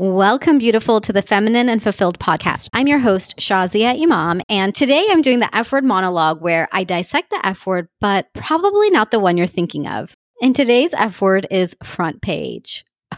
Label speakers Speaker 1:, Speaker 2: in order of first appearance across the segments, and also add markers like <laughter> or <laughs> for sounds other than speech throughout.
Speaker 1: Welcome, beautiful, to the Feminine and Fulfilled podcast. I'm your host, Shazia Imam, and today I'm doing the F word monologue where I dissect the F word, but probably not the one you're thinking of. And today's F word is front page. <laughs>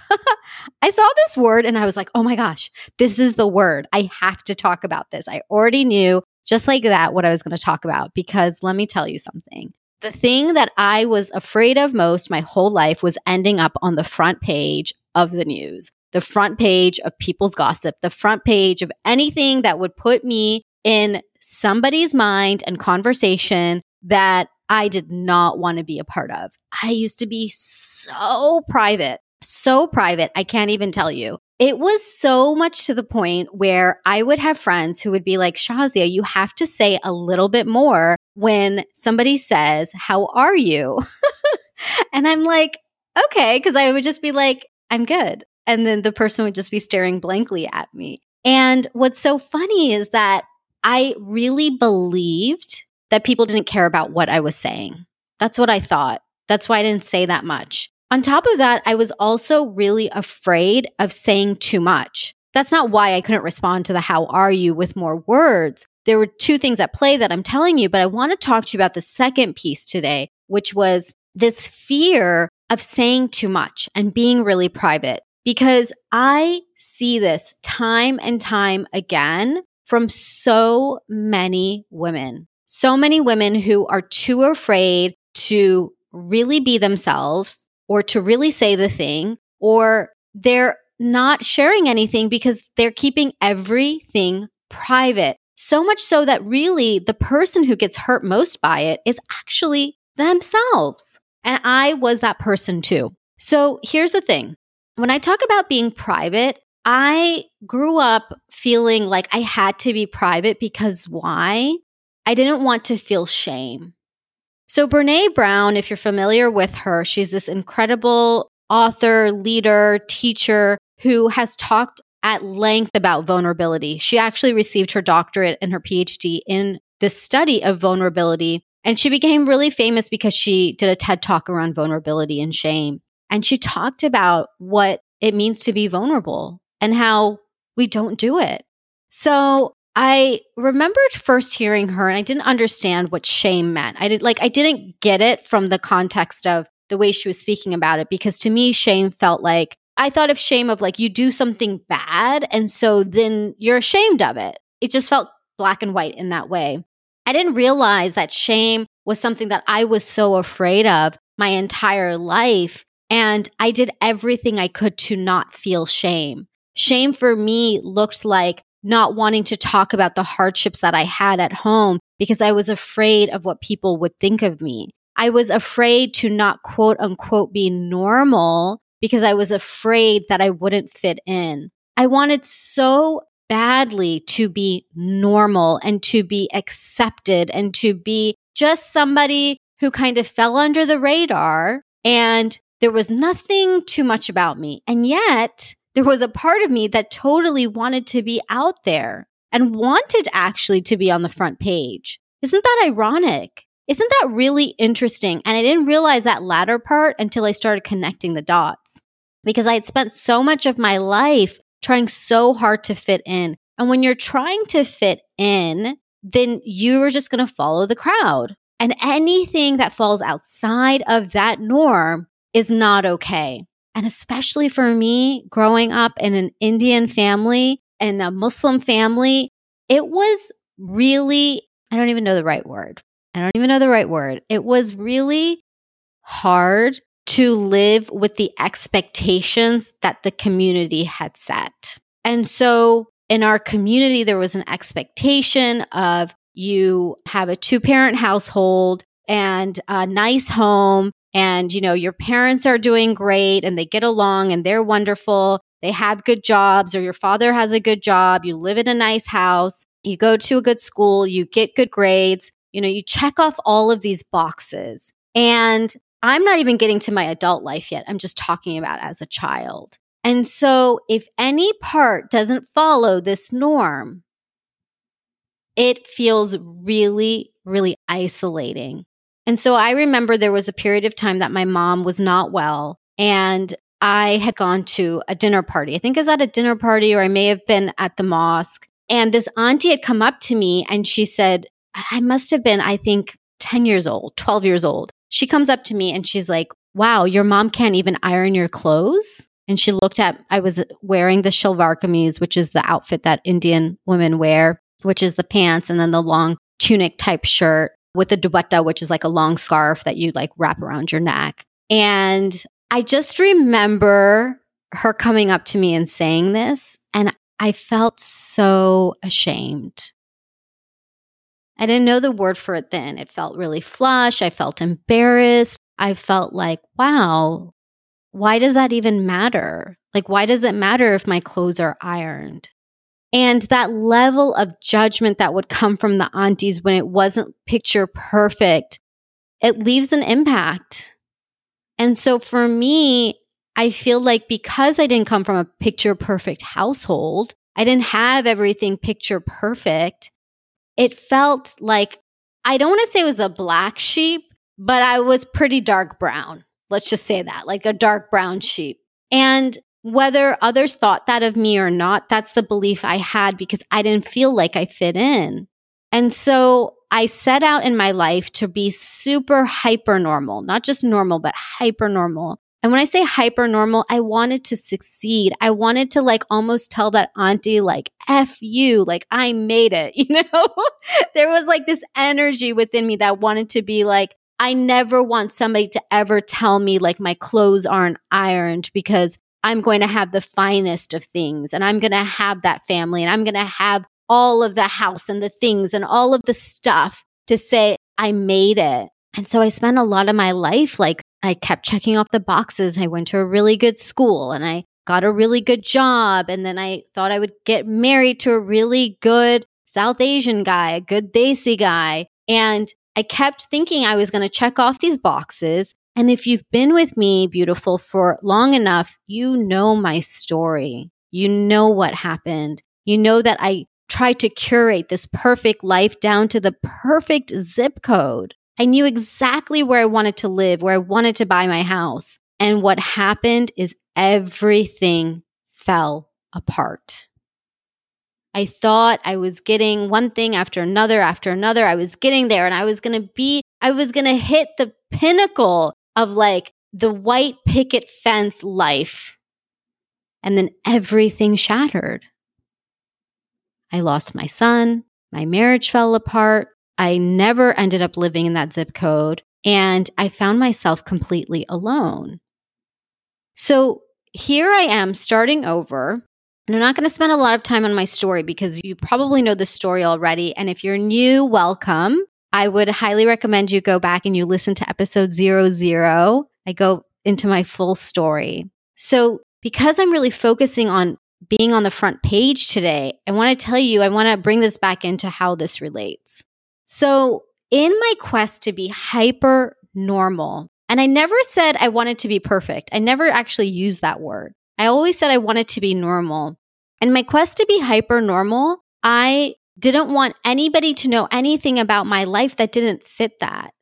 Speaker 1: I saw this word and I was like, oh my gosh, this is the word. I have to talk about this. I already knew just like that what I was going to talk about because let me tell you something. The thing that I was afraid of most my whole life was ending up on the front page of the news the front page of people's gossip, the front page of anything that would put me in somebody's mind and conversation that I did not want to be a part of. I used to be so private, so private. I can't even tell you. It was so much to the point where I would have friends who would be like, Shazia, you have to say a little bit more when somebody says, How are you? <laughs> and I'm like, Okay. Cause I would just be like, I'm good. And then the person would just be staring blankly at me. And what's so funny is that I really believed that people didn't care about what I was saying. That's what I thought. That's why I didn't say that much. On top of that, I was also really afraid of saying too much. That's not why I couldn't respond to the how are you with more words. There were two things at play that I'm telling you, but I want to talk to you about the second piece today, which was this fear of saying too much and being really private because I see this time and time again from so many women. So many women who are too afraid to really be themselves or to really say the thing, or they're not sharing anything because they're keeping everything private. So much so that really the person who gets hurt most by it is actually themselves. And I was that person too. So here's the thing when I talk about being private, I grew up feeling like I had to be private because why? I didn't want to feel shame. So, Brene Brown, if you're familiar with her, she's this incredible author, leader, teacher who has talked at length about vulnerability. She actually received her doctorate and her PhD in the study of vulnerability. And she became really famous because she did a TED talk around vulnerability and shame. And she talked about what it means to be vulnerable and how we don't do it. So I remembered first hearing her and I didn't understand what shame meant. I did like I didn't get it from the context of the way she was speaking about it because to me shame felt like I thought of shame of like you do something bad and so then you're ashamed of it. It just felt black and white in that way. I didn't realize that shame was something that I was so afraid of my entire life and I did everything I could to not feel shame. Shame for me looked like not wanting to talk about the hardships that I had at home because I was afraid of what people would think of me. I was afraid to not quote unquote be normal because I was afraid that I wouldn't fit in. I wanted so badly to be normal and to be accepted and to be just somebody who kind of fell under the radar and there was nothing too much about me. And yet, there was a part of me that totally wanted to be out there and wanted actually to be on the front page. Isn't that ironic? Isn't that really interesting? And I didn't realize that latter part until I started connecting the dots because I had spent so much of my life trying so hard to fit in. And when you're trying to fit in, then you are just going to follow the crowd. And anything that falls outside of that norm is not okay. And especially for me, growing up in an Indian family and a Muslim family, it was really, I don't even know the right word. I don't even know the right word. It was really hard to live with the expectations that the community had set. And so in our community, there was an expectation of you have a two parent household and a nice home and you know your parents are doing great and they get along and they're wonderful. They have good jobs or your father has a good job. You live in a nice house. You go to a good school. You get good grades. You know you check off all of these boxes. And i'm not even getting to my adult life yet. I'm just talking about as a child. And so if any part doesn't follow this norm it feels really really isolating and so I remember there was a period of time that my mom was not well and I had gone to a dinner party. I think I was at a dinner party or I may have been at the mosque. And this auntie had come up to me and she said, I must have been, I think, 10 years old, 12 years old. She comes up to me and she's like, Wow, your mom can't even iron your clothes. And she looked at, I was wearing the shalwar kameez, which is the outfit that Indian women wear, which is the pants and then the long tunic type shirt with a dupatta, which is like a long scarf that you like wrap around your neck. And I just remember her coming up to me and saying this, and I felt so ashamed. I didn't know the word for it then. It felt really flush. I felt embarrassed. I felt like, wow, why does that even matter? Like, why does it matter if my clothes are ironed? And that level of judgment that would come from the aunties when it wasn't picture perfect, it leaves an impact. And so for me, I feel like because I didn't come from a picture perfect household, I didn't have everything picture perfect. It felt like I don't want to say it was a black sheep, but I was pretty dark brown. Let's just say that, like a dark brown sheep. And whether others thought that of me or not, that's the belief I had because I didn't feel like I fit in. And so I set out in my life to be super hyper normal, not just normal, but hyper normal. And when I say hyper normal, I wanted to succeed. I wanted to like almost tell that auntie, like, F you, like, I made it, <laughs> you know? there was like this energy within me that wanted to be like, I never want somebody to ever tell me like my clothes aren't ironed because I'm going to have the finest of things and I'm going to have that family and I'm going to have all of the house and the things and all of the stuff to say, I made it. And so I spent a lot of my life like I kept checking off the boxes. I went to a really good school and I got a really good job. And then I thought I would get married to a really good South Asian guy, a good Desi guy. And I kept thinking I was going to check off these boxes. And if you've been with me, beautiful, for long enough, you know my story. You know what happened. You know that I tried to curate this perfect life down to the perfect zip code. I knew exactly where I wanted to live, where I wanted to buy my house. And what happened is everything fell apart. I thought I was getting one thing after another after another. I was getting there and I was going to be, I was going to hit the pinnacle of like the white picket fence life. And then everything shattered. I lost my son. My marriage fell apart. I never ended up living in that zip code. And I found myself completely alone. So here I am starting over. And I'm not going to spend a lot of time on my story because you probably know the story already. And if you're new, welcome. I would highly recommend you go back and you listen to episode zero zero. I go into my full story. So because I'm really focusing on being on the front page today, I want to tell you, I want to bring this back into how this relates. So, in my quest to be hyper normal, and I never said I wanted to be perfect, I never actually used that word. I always said I wanted to be normal. In my quest to be hyper normal, I didn't want anybody to know anything about my life that didn't fit that.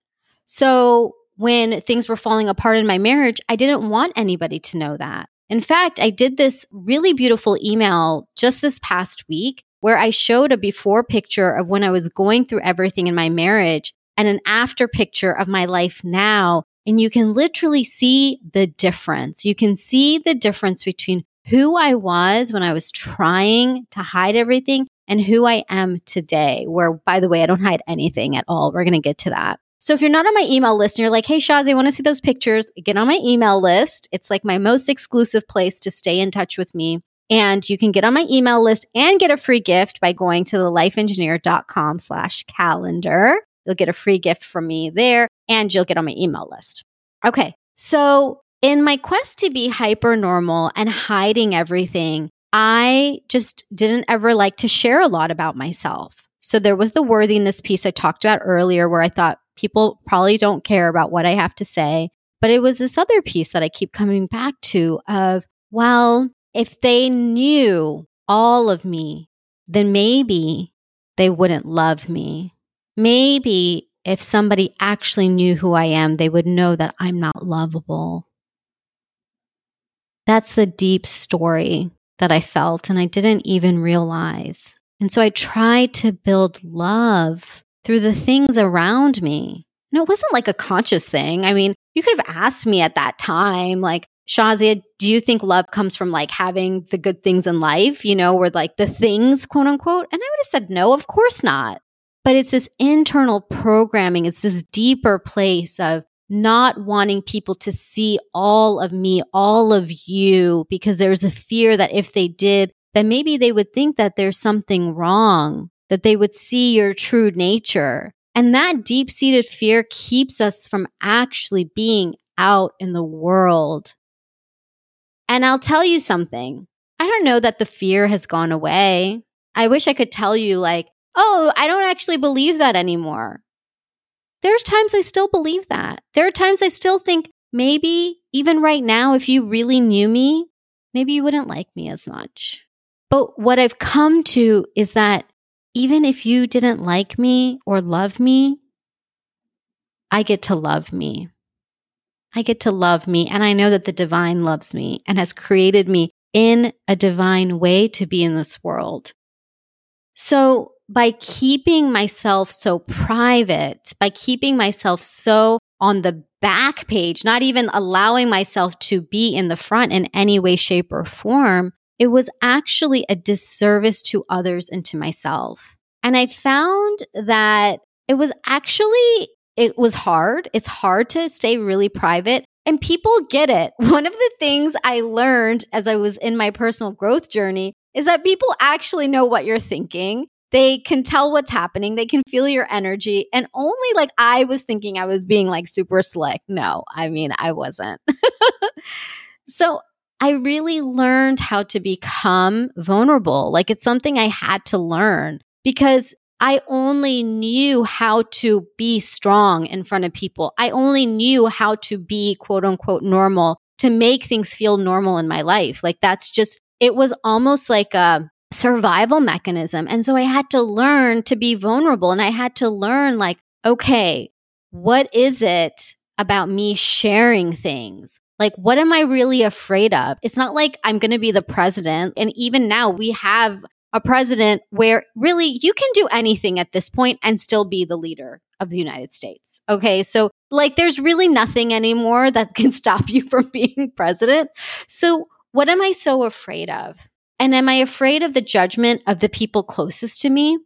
Speaker 1: So, when things were falling apart in my marriage, I didn't want anybody to know that. In fact, I did this really beautiful email just this past week where I showed a before picture of when I was going through everything in my marriage and an after picture of my life now. And you can literally see the difference. You can see the difference between who I was when I was trying to hide everything and who I am today, where, by the way, I don't hide anything at all. We're going to get to that. So if you're not on my email list and you're like, hey, Shazi, I want to see those pictures, get on my email list. It's like my most exclusive place to stay in touch with me. And you can get on my email list and get a free gift by going to thelifeengineer.com slash calendar. You'll get a free gift from me there and you'll get on my email list. Okay. So in my quest to be hyper normal and hiding everything, I just didn't ever like to share a lot about myself. So there was the worthiness piece I talked about earlier where I thought People probably don't care about what I have to say. But it was this other piece that I keep coming back to of, well, if they knew all of me, then maybe they wouldn't love me. Maybe if somebody actually knew who I am, they would know that I'm not lovable. That's the deep story that I felt and I didn't even realize. And so I tried to build love through the things around me. And it wasn't like a conscious thing. I mean, you could have asked me at that time, like, Shazia, do you think love comes from like having the good things in life, you know, or like the things, quote unquote? And I would have said, no, of course not. But it's this internal programming, it's this deeper place of not wanting people to see all of me, all of you, because there's a fear that if they did, then maybe they would think that there's something wrong, that they would see your true nature. And that deep seated fear keeps us from actually being out in the world and I'll tell you something. I don't know that the fear has gone away. I wish I could tell you, like, oh, I don't actually believe that anymore. There's times I still believe that. There are times I still think maybe even right now, if you really knew me, maybe you wouldn't like me as much. But what I've come to is that even if you didn't like me or love me, I get to love me. I get to love me. And I know that the divine loves me and has created me in a divine way to be in this world. So by keeping myself so private, by keeping myself so on the back page, not even allowing myself to be in the front in any way, shape, or form, it was actually a disservice to others and to myself. And I found that it was actually it was hard. It's hard to stay really private. And people get it. <laughs> One of the things I learned as I was in my personal growth journey is that people actually know what you're thinking. They can tell what's happening. They can feel your energy. And only like I was thinking I was being like super slick. No, I mean, I wasn't. <laughs> so I really learned how to become vulnerable. Like it's something I had to learn because I only knew how to be strong in front of people. I only knew how to be quote unquote normal to make things feel normal in my life. Like that's just, it was almost like a survival mechanism. And so I had to learn to be vulnerable and I had to learn like, okay, what is it about me sharing things? Like, what am I really afraid of? It's not like I'm going to be the president. And even now we have a president where really you can do anything at this point and still be the leader of the United States. Okay. So, like, there's really nothing anymore that can <laughs> stop you from being president. So, what am I so afraid of? And am I afraid of the judgment of the people closest to me?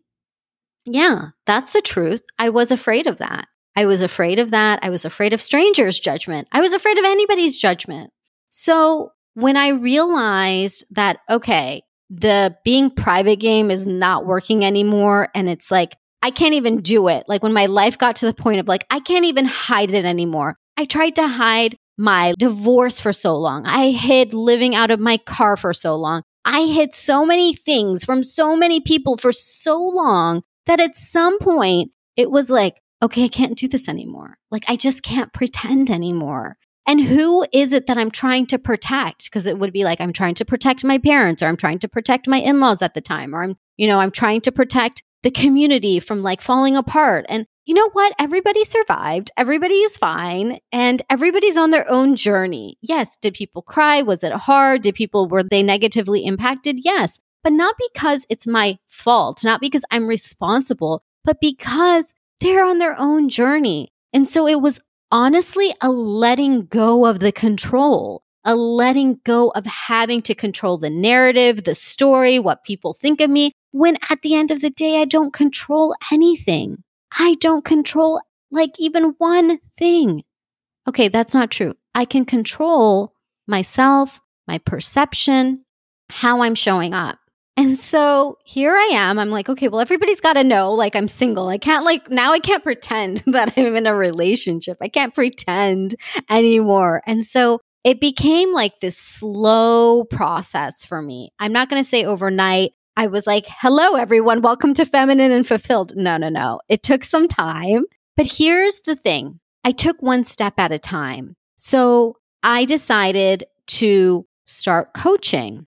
Speaker 1: Yeah, that's the truth. I was afraid of that. I was afraid of that. I was afraid of strangers' judgment. I was afraid of anybody's judgment. So, when I realized that, okay, the being private game is not working anymore. And it's like, I can't even do it. Like when my life got to the point of like, I can't even hide it anymore. I tried to hide my divorce for so long. I hid living out of my car for so long. I hid so many things from so many people for so long that at some point it was like, okay, I can't do this anymore. Like I just can't pretend anymore. And who is it that I'm trying to protect? Because it would be like, I'm trying to protect my parents, or I'm trying to protect my in laws at the time, or I'm, you know, I'm trying to protect the community from like falling apart. And you know what? Everybody survived. Everybody is fine. And everybody's on their own journey. Yes. Did people cry? Was it hard? Did people, were they negatively impacted? Yes. But not because it's my fault, not because I'm responsible, but because they're on their own journey. And so it was honestly a letting go of the control, a letting go of having to control the narrative, the story, what people think of me, when at the end of the day, I don't control anything. I don't control like even one thing. Okay, that's not true. I can control myself, my perception, how I'm showing up. And so here I am. I'm like, okay, well, everybody's got to know, like, I'm single. I can't, like, now I can't pretend <laughs> that I'm in a relationship. I can't pretend anymore. And so it became like this slow process for me. I'm not going to say overnight. I was like, hello, everyone. Welcome to Feminine and Fulfilled. No, no, no. It took some time. But here's the thing I took one step at a time. So I decided to start coaching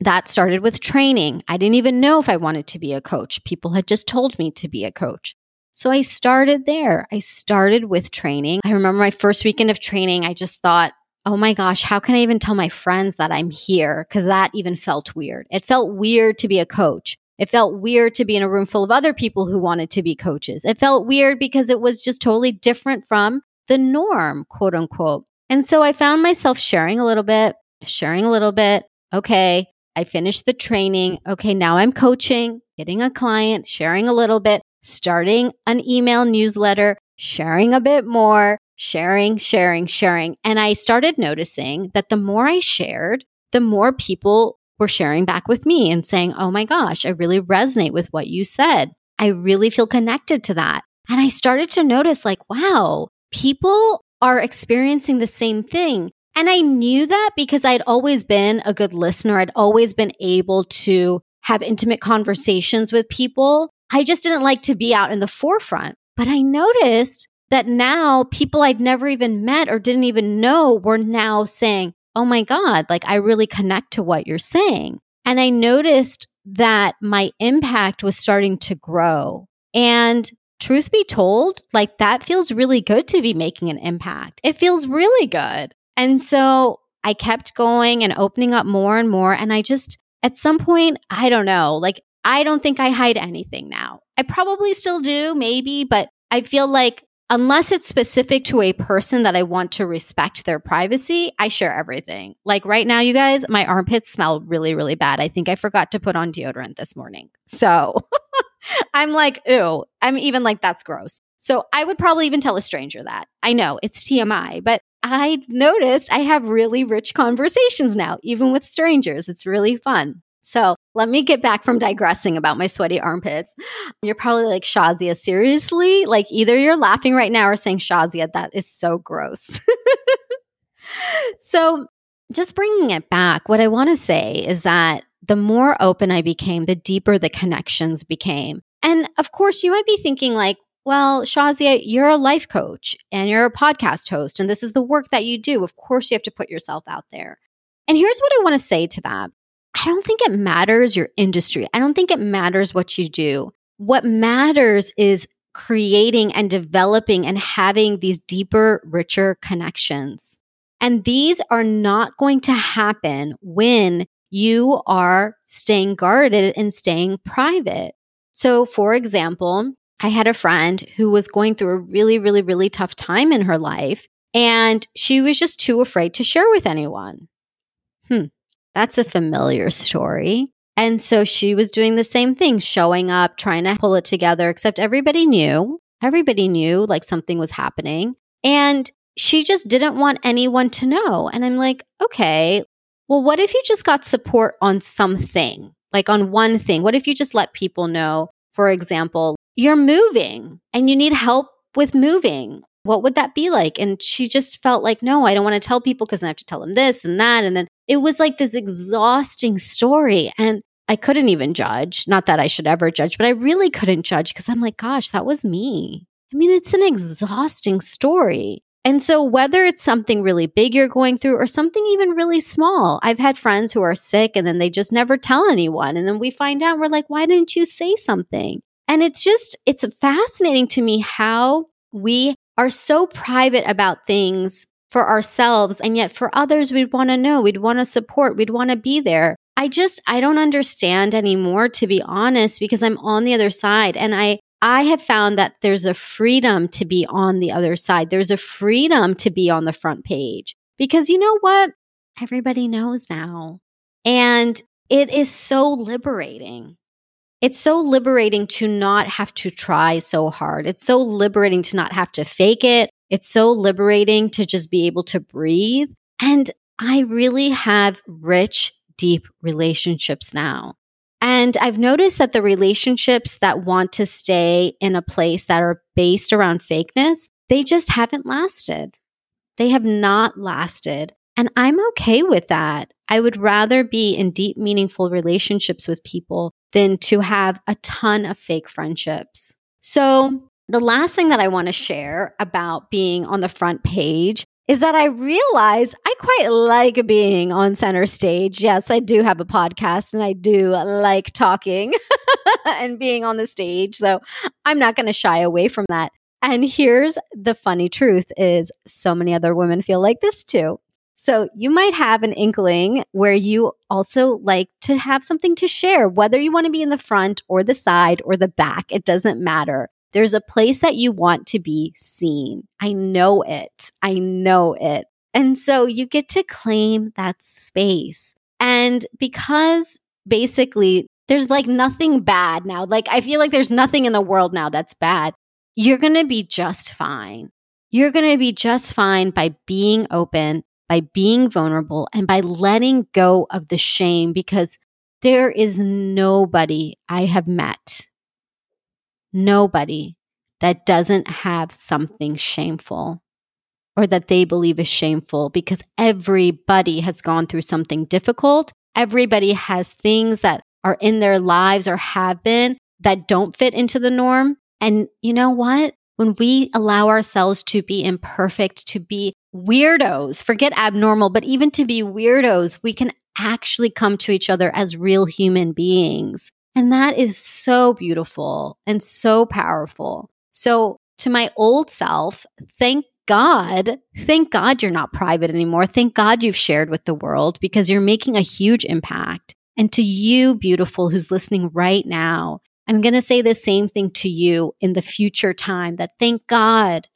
Speaker 1: that started with training. I didn't even know if I wanted to be a coach. People had just told me to be a coach. So I started there. I started with training. I remember my first weekend of training, I just thought, oh my gosh, how can I even tell my friends that I'm here? Because that even felt weird. It felt weird to be a coach. It felt weird to be in a room full of other people who wanted to be coaches. It felt weird because it was just totally different from the norm, quote unquote. And so I found myself sharing a little bit, sharing a little bit. Okay, I finished the training. Okay, now I'm coaching, getting a client, sharing a little bit, starting an email newsletter, sharing a bit more, sharing, sharing, sharing. And I started noticing that the more I shared, the more people were sharing back with me and saying, Oh my gosh, I really resonate with what you said. I really feel connected to that. And I started to notice, like, wow, people are experiencing the same thing. And I knew that because I'd always been a good listener. I'd always been able to have intimate conversations with people. I just didn't like to be out in the forefront. But I noticed that now people I'd never even met or didn't even know were now saying, Oh my God, like I really connect to what you're saying. And I noticed that my impact was starting to grow. And truth be told, like that feels really good to be making an impact. It feels really good. And so I kept going and opening up more and more. And I just, at some point, I don't know, like I don't think I hide anything now. I probably still do, maybe, but I feel like unless it's specific to a person that I want to respect their privacy, I share everything. Like right now, you guys, my armpits smell really, really bad. I think I forgot to put on deodorant this morning. So <laughs> I'm like, ew. I'm even like, that's gross. So I would probably even tell a stranger that. I know it's TMI, but I noticed I have really rich conversations now, even with strangers. It's really fun. So let me get back from digressing about my sweaty armpits. You're probably like, Shazia, seriously? Like either you're laughing right now or saying, Shazia, that is so gross. <laughs> so just bringing it back, what I want to say is that the more open I became, the deeper the connections became. And of course, you might be thinking, like, well, Shazia, you're a life coach and you're a podcast host, and this is the work that you do. Of course, you have to put yourself out there. And here's what I want to say to that I don't think it matters your industry. I don't think it matters what you do. What matters is creating and developing and having these deeper, richer connections. And these are not going to happen when you are staying guarded and staying private. So, for example, I had a friend who was going through a really, really, really tough time in her life, and she was just too afraid to share with anyone. That's a familiar story. And so she was doing the same thing, showing up, trying to pull it together, except everybody knew. Everybody knew like something was happening. And she just didn't want anyone to know. And I'm like, okay, well, what if you just got support on something, like on one thing? What if you just let people know, for example, you're moving and you need help with moving? What would that be like? And she just felt like, no, I don't want to tell people because I have to tell them this and that. And then it was like this exhausting story. And I couldn't even judge. Not that I should ever judge, but I really couldn't judge because I'm like, gosh, that was me. I mean, it's an exhausting story. And so, whether it's something really big you're going through or something even really small, I've had friends who are sick and then they just never tell anyone. And then we find out, we're like, why didn't you say something? And it's just, it's fascinating to me how we are so private about things for ourselves. And yet for others, we'd want to know, we'd want to support, we'd want to be there. I just, I don't understand anymore, to be honest, because I'm on the other side. And I, I have found that there's a freedom to be on the other side. There's a freedom to be on the front page because you know what? Everybody knows now. And it is so liberating. It's so liberating to not have to try so hard. It's so liberating to not have to fake it it's so liberating to just be able to breathe. And I really have rich, deep relationships now. And I've noticed that the relationships that want to stay in a place that are based around fakeness, they just haven't lasted. They have not lasted. And I'm okay with that. I would rather be in deep, meaningful relationships with people than to have a ton of fake friendships. So the last thing that I want to share about being on the front page is that I realize I quite like being on center stage. Yes, I do have a podcast and I do like talking <laughs> and being on the stage. So I'm not going to shy away from that. And here's the funny truth is so many other women feel like this too. So you might have an inkling where you also like to have something to share, whether you want to be in the front or the side or the back, it doesn't matter. There's a place that you want to be seen. I know it. I know it. And so you get to claim that space. And because basically there's like nothing bad now, like I feel like there's nothing in the world now that's bad, you're going to be just fine. You're going to be just fine by being open by being vulnerable and by letting go of the shame because there is nobody I have met, nobody that doesn't have something shameful or that they believe is shameful because everybody has gone through something difficult. Everybody has things that are in their lives or have been that don't fit into the norm. And you know what? When we allow ourselves to be imperfect, to be weirdos, forget abnormal, but even to be weirdos, we can actually come to each other as real human beings. And that is so beautiful and so powerful. So, to my old self, thank God, thank God you're not private anymore. Thank God you've shared with the world because you're making a huge impact. And to you, beautiful, who's listening right now, I'm going to say the same thing to you in the future time that thank God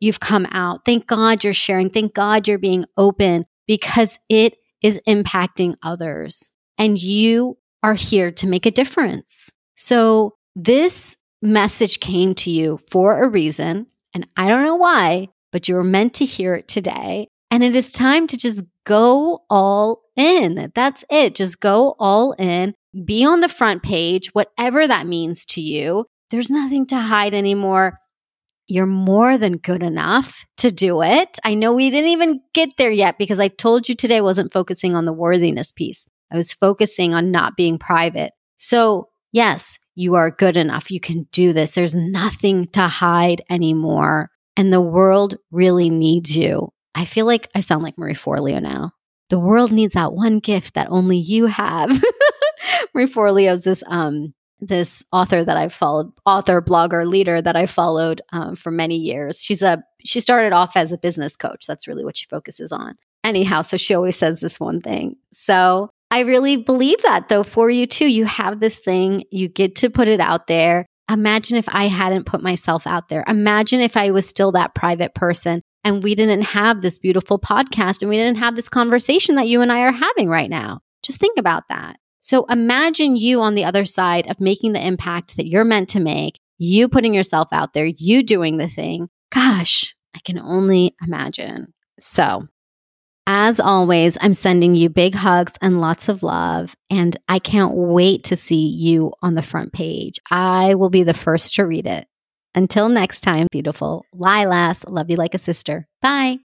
Speaker 1: you've come out. Thank God you're sharing. Thank God you're being open because it is impacting others and you are here to make a difference. So this message came to you for a reason. And I don't know why, but you were meant to hear it today. And it is time to just go all in. That's it. Just go all in. Be on the front page, whatever that means to you. There's nothing to hide anymore. You're more than good enough to do it. I know we didn't even get there yet because I told you today wasn't focusing on the worthiness piece. I was focusing on not being private. So, yes, you are good enough. You can do this. There's nothing to hide anymore. And the world really needs you. I feel like I sound like Marie Forleo now. The world needs that one gift that only you have. <laughs> Marie Forleo is this um this author that I've followed, author, blogger, leader that I followed um, for many years. She's a she started off as a business coach. That's really what she focuses on. Anyhow, so she always says this one thing. So I really believe that though for you too. You have this thing, you get to put it out there. Imagine if I hadn't put myself out there. Imagine if I was still that private person and we didn't have this beautiful podcast and we didn't have this conversation that you and I are having right now. Just think about that. So imagine you on the other side of making the impact that you're meant to make, you putting yourself out there, you doing the thing. Gosh, I can only imagine. So, as always, I'm sending you big hugs and lots of love. And I can't wait to see you on the front page. I will be the first to read it. Until next time, beautiful Lilas, love you like a sister. Bye.